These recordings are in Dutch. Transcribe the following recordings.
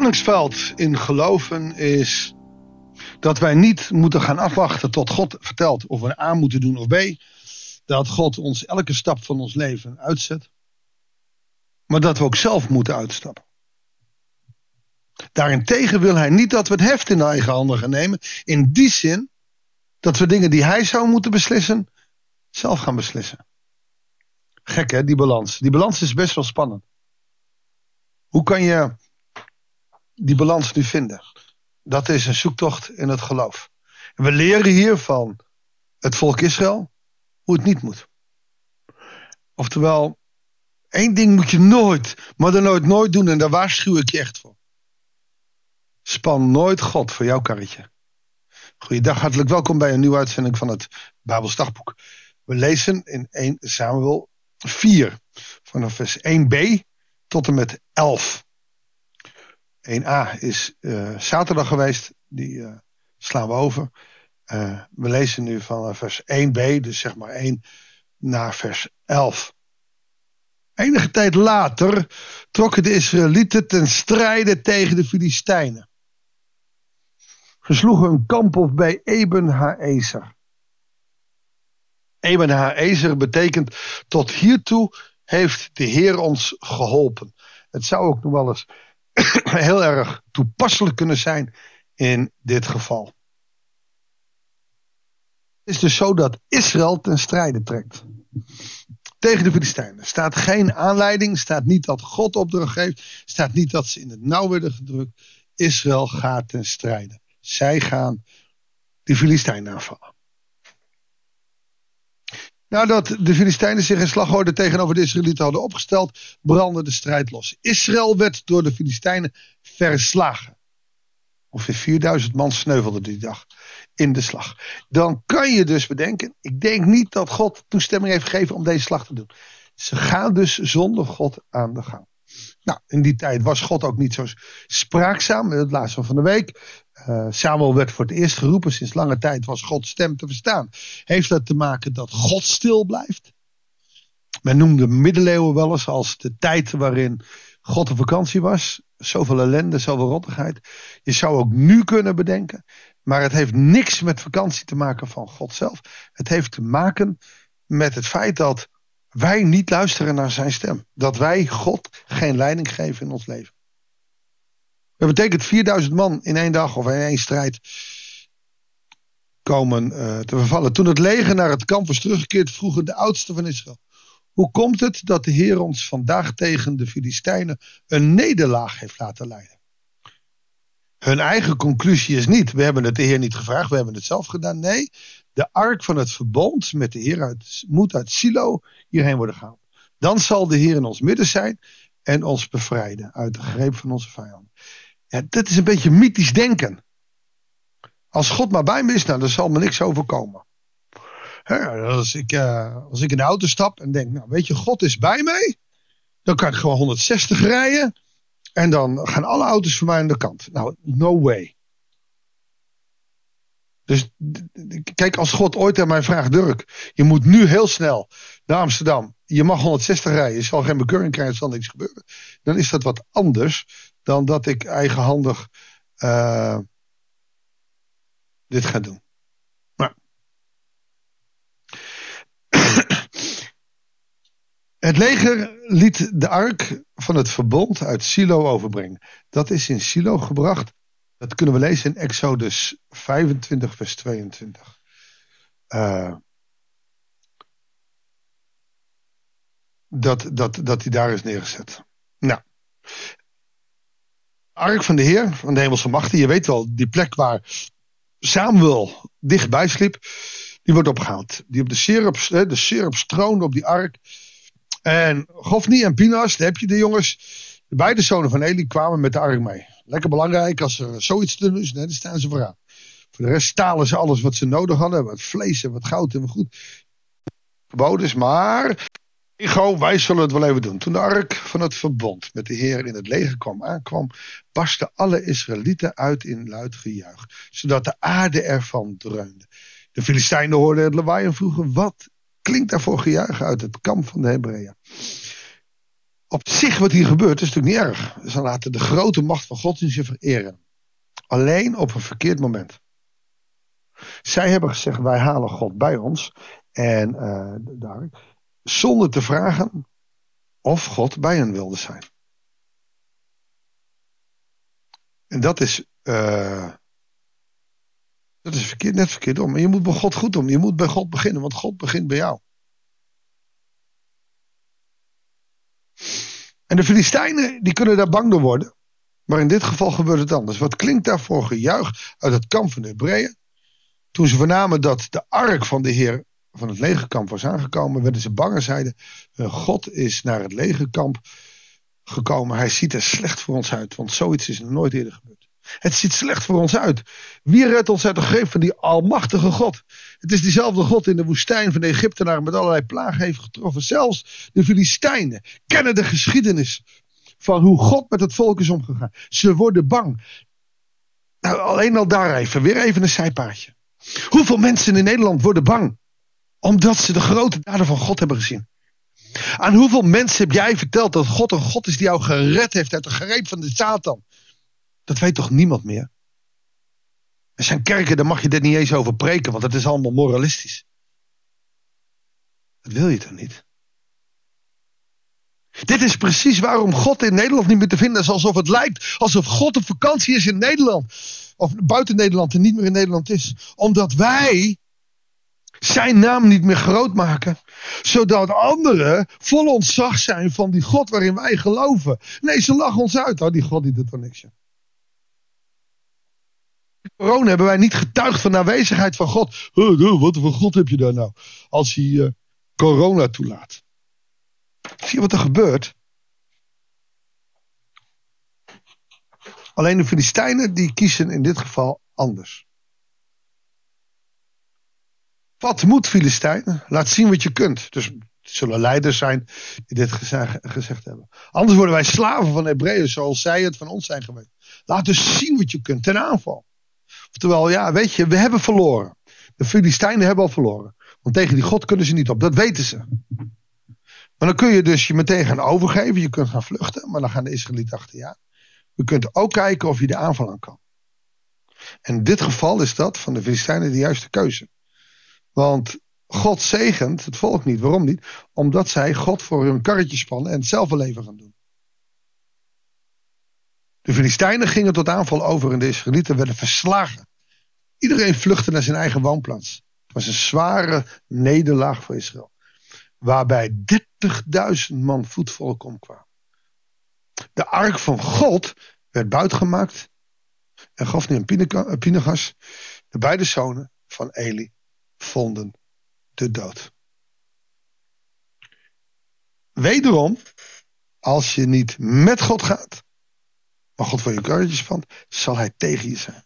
spanningsveld in geloven is dat wij niet moeten gaan afwachten tot God vertelt of we A moeten doen of B. Dat God ons elke stap van ons leven uitzet. Maar dat we ook zelf moeten uitstappen. Daarentegen wil hij niet dat we het heft in eigen handen gaan nemen. In die zin dat we dingen die hij zou moeten beslissen, zelf gaan beslissen. Gek hè, die balans. Die balans is best wel spannend. Hoe kan je die balans nu vinden? Dat is een zoektocht in het geloof. We leren hier van het volk Israël hoe het niet moet. Oftewel, één ding moet je nooit, maar dan nooit nooit doen en daar waarschuw ik je echt voor. Span nooit God voor jouw karretje. Goeiedag, hartelijk welkom bij een nieuwe uitzending van het Dagboek. We lezen in 1 Samuel 4, vanaf vers 1b tot en met 11. 1a is uh, zaterdag geweest, die uh, slaan we over. Uh, we lezen nu van vers 1b, dus zeg maar 1 naar vers 11. Enige tijd later trokken de Israëlieten ten strijde tegen de Filistijnen. Ze sloegen een kamp op bij Eben Haezer. Eben Haezer betekent tot hiertoe heeft de Heer ons geholpen. Het zou ook nog wel eens heel erg toepasselijk kunnen zijn in dit geval. Het is dus zo dat Israël ten strijde trekt. Tegen de Filistijnen. Staat geen aanleiding, staat niet dat God opdracht geeft, staat niet dat ze in het nauw werden gedrukt. Israël gaat ten strijde. Zij gaan de Filistijnen aanvallen. Nadat de Filistijnen zich in slagorde tegenover de Israëlieten hadden opgesteld, brandde de strijd los. Israël werd door de Filistijnen verslagen. Ongeveer 4000 man sneuvelden die dag in de slag. Dan kan je dus bedenken, ik denk niet dat God toestemming heeft gegeven om deze slag te doen. Ze gaan dus zonder God aan de gang. Nou, in die tijd was God ook niet zo spraakzaam. Het laatste van de week. Uh, Samuel werd voor het eerst geroepen. Sinds lange tijd was Gods stem te verstaan. Heeft dat te maken dat God stil blijft? Men noemde middeleeuwen wel eens als de tijd waarin God op vakantie was. Zoveel ellende, zoveel rottigheid. Je zou ook nu kunnen bedenken. Maar het heeft niks met vakantie te maken van God zelf. Het heeft te maken met het feit dat wij niet luisteren naar zijn stem. Dat wij God geen leiding geven in ons leven. Dat betekent 4000 man in één dag of in één strijd komen uh, te vervallen. Toen het leger naar het kamp was teruggekeerd, vroegen de oudsten van Israël. Hoe komt het dat de Heer ons vandaag tegen de Filistijnen een nederlaag heeft laten leiden? Hun eigen conclusie is niet, we hebben het de Heer niet gevraagd, we hebben het zelf gedaan. Nee, de ark van het verbond met de Heer uit, moet uit Silo hierheen worden gehaald. Dan zal de Heer in ons midden zijn en ons bevrijden uit de greep van onze vijanden. Ja, dat is een beetje mythisch denken. Als God maar bij me is, nou, dan zal me niks overkomen. als, ik, uh, als ik in de auto stap en denk, nou weet je, God is bij mij. Dan kan ik gewoon 160 rijden. En dan gaan alle auto's voor mij aan de kant. Nou, no way. Dus kijk, als God ooit aan mij vraagt, Dirk, je moet nu heel snel naar Amsterdam. Je mag 160 rijden, je zal geen bekeuring krijgen, er zal niks gebeuren. Dan is dat wat anders dan dat ik eigenhandig uh, dit ga doen. Maar. Het leger liet de ark van het verbond uit Silo overbrengen. Dat is in Silo gebracht dat kunnen we lezen in Exodus 25, vers 22. Uh, dat, dat, dat hij daar is neergezet. Nou. Ark van de Heer, van de hemelse machten. Je weet wel, die plek waar Samuel dichtbij sliep. Die wordt opgehaald. Die op de syrup, de syrup stroonde op die ark. En Gofni en Pinas, daar heb je de jongens. De beide zonen van Eli kwamen met de ark mee. Lekker belangrijk als er zoiets te doen is, dan staan ze vooraan. Voor de rest stalen ze alles wat ze nodig hadden. Wat vlees en wat goud en wat goed. Verboden maar Ego, wij zullen het wel even doen. Toen de ark van het verbond met de Heer in het leger kwam aankwam, barstten alle Israëlieten uit in luid gejuich, zodat de aarde ervan dreunde. De Filistijnen hoorden het lawaai en vroegen, wat klinkt daar voor gejuich uit het kamp van de Hebreeën? Op zich wat hier gebeurt is natuurlijk niet erg. Ze laten de grote macht van God in zich vereren. Alleen op een verkeerd moment. Zij hebben gezegd, wij halen God bij ons. En uh, daar, zonder te vragen of God bij hen wilde zijn. En dat is, uh, dat is verkeerd, net verkeerd om. Je moet bij God goed om. Je moet bij God beginnen, want God begint bij jou. En de Filistijnen, die kunnen daar bang door worden. Maar in dit geval gebeurt het anders. Wat klinkt daarvoor gejuich uit het kamp van de Hebreeën? Toen ze vernamen dat de ark van de Heer van het legerkamp was aangekomen, werden ze bang en zeiden: God is naar het legerkamp gekomen. Hij ziet er slecht voor ons uit, want zoiets is nog nooit eerder gebeurd. Het ziet slecht voor ons uit. Wie redt ons uit de greep van die almachtige God? Het is diezelfde God in de woestijn van de Egyptenaren met allerlei plagen heeft getroffen. Zelfs de Filistijnen kennen de geschiedenis van hoe God met het volk is omgegaan. Ze worden bang. Nou, alleen al daar even, weer even een zijpaadje. Hoeveel mensen in Nederland worden bang? Omdat ze de grote daden van God hebben gezien. Aan hoeveel mensen heb jij verteld dat God een God is die jou gered heeft uit de greep van de Satan? Dat weet toch niemand meer? Er zijn kerken, daar mag je dit niet eens over preken, want het is allemaal moralistisch. Dat wil je toch niet? Dit is precies waarom God in Nederland niet meer te vinden is. Alsof het lijkt alsof God op vakantie is in Nederland. Of buiten Nederland en niet meer in Nederland is. Omdat wij zijn naam niet meer groot maken. Zodat anderen vol ontzag zijn van die God waarin wij geloven. Nee, ze lachen ons uit. Oh, die God die doet er niks. Corona hebben wij niet getuigd van de aanwezigheid van God. Wat voor God heb je daar nou? Als hij uh, corona toelaat. Zie je wat er gebeurt? Alleen de Filistijnen die kiezen in dit geval anders. Wat moet Filistijn? Laat zien wat je kunt. Dus zullen leiders zijn die dit gezegd hebben. Anders worden wij slaven van Hebreeën zoals zij het van ons zijn geweest. Laat dus zien wat je kunt ten aanval. Oftewel, ja, weet je, we hebben verloren. De Filistijnen hebben al verloren. Want tegen die God kunnen ze niet op. Dat weten ze. Maar dan kun je dus je meteen gaan overgeven. Je kunt gaan vluchten. Maar dan gaan de Israëlieten achter aan. Je kunt ook kijken of je de aanval aan kan. En in dit geval is dat van de Filistijnen de juiste keuze. Want God zegent het volk niet. Waarom niet? Omdat zij God voor hun karretje spannen en het zelf gaan doen. De Filistijnen gingen tot aanval over en de Israëlieten werden verslagen. Iedereen vluchtte naar zijn eigen woonplaats. Het was een zware nederlaag voor Israël. Waarbij 30.000 man voetvolk omkwamen. De ark van God werd buitgemaakt. En Gofni en Pinegas, de beide zonen van Eli, vonden de dood. Wederom, als je niet met God gaat, maar God voor je karretjes van, zal hij tegen je zijn.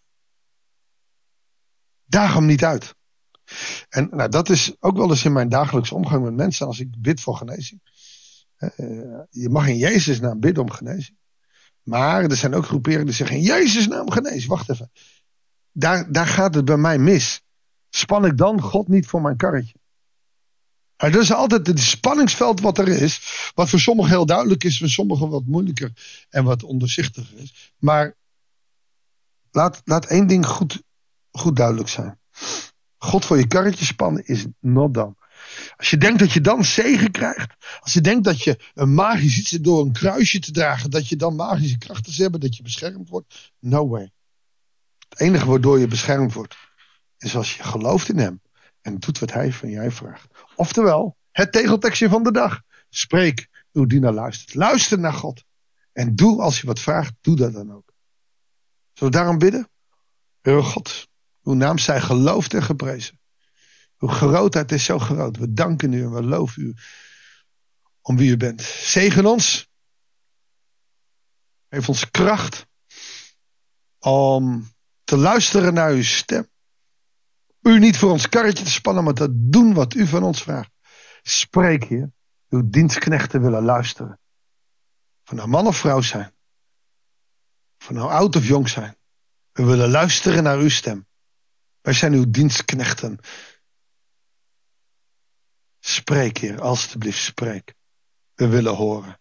Daag hem niet uit. En nou, dat is ook wel eens in mijn dagelijkse omgang met mensen als ik bid voor genezing. Uh, je mag in Jezus naam bidden om genezing. Maar er zijn ook groeperingen die zeggen in Jezus naam genezen. Wacht even. Daar, daar gaat het bij mij mis. Span ik dan God niet voor mijn karretje? Maar is altijd het spanningsveld wat er is. Wat voor sommigen heel duidelijk is, voor sommigen wat moeilijker en wat onderzichtiger is. Maar laat, laat één ding goed, goed duidelijk zijn. God voor je karretje spannen is not done. Als je denkt dat je dan zegen krijgt. Als je denkt dat je een magisch iets door een kruisje te dragen. Dat je dan magische krachten hebt. Dat je beschermd wordt. No way. Het enige waardoor je beschermd wordt. Is als je gelooft in hem. En doet wat hij van jij vraagt. Oftewel, het tegeltekstje van de dag. Spreek uw dienaar luistert. Luister naar God. En doe als je wat vraagt, doe dat dan ook. Zullen we daarom bidden? Heer God, uw naam zij geloofd en geprezen. Uw grootheid is zo groot. We danken u en we loven u om wie u bent. Zegen ons. Geef ons kracht om te luisteren naar uw stem. U niet voor ons karretje te spannen, maar te doen wat u van ons vraagt. Spreek hier. Uw dienstknechten willen luisteren. Van nou man of vrouw zijn. Van nou oud of jong zijn. We willen luisteren naar uw stem. Wij zijn uw dienstknechten. Spreek, Heer, alstublieft, spreek. We willen horen.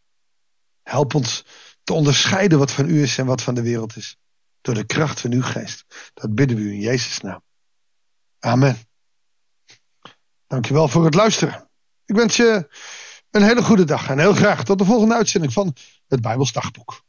Help ons te onderscheiden wat van u is en wat van de wereld is. Door de kracht van uw geest. Dat bidden we u in Jezus' naam. Amen. Dankjewel voor het luisteren. Ik wens je een hele goede dag en heel graag tot de volgende uitzending van het Bijbels Dagboek.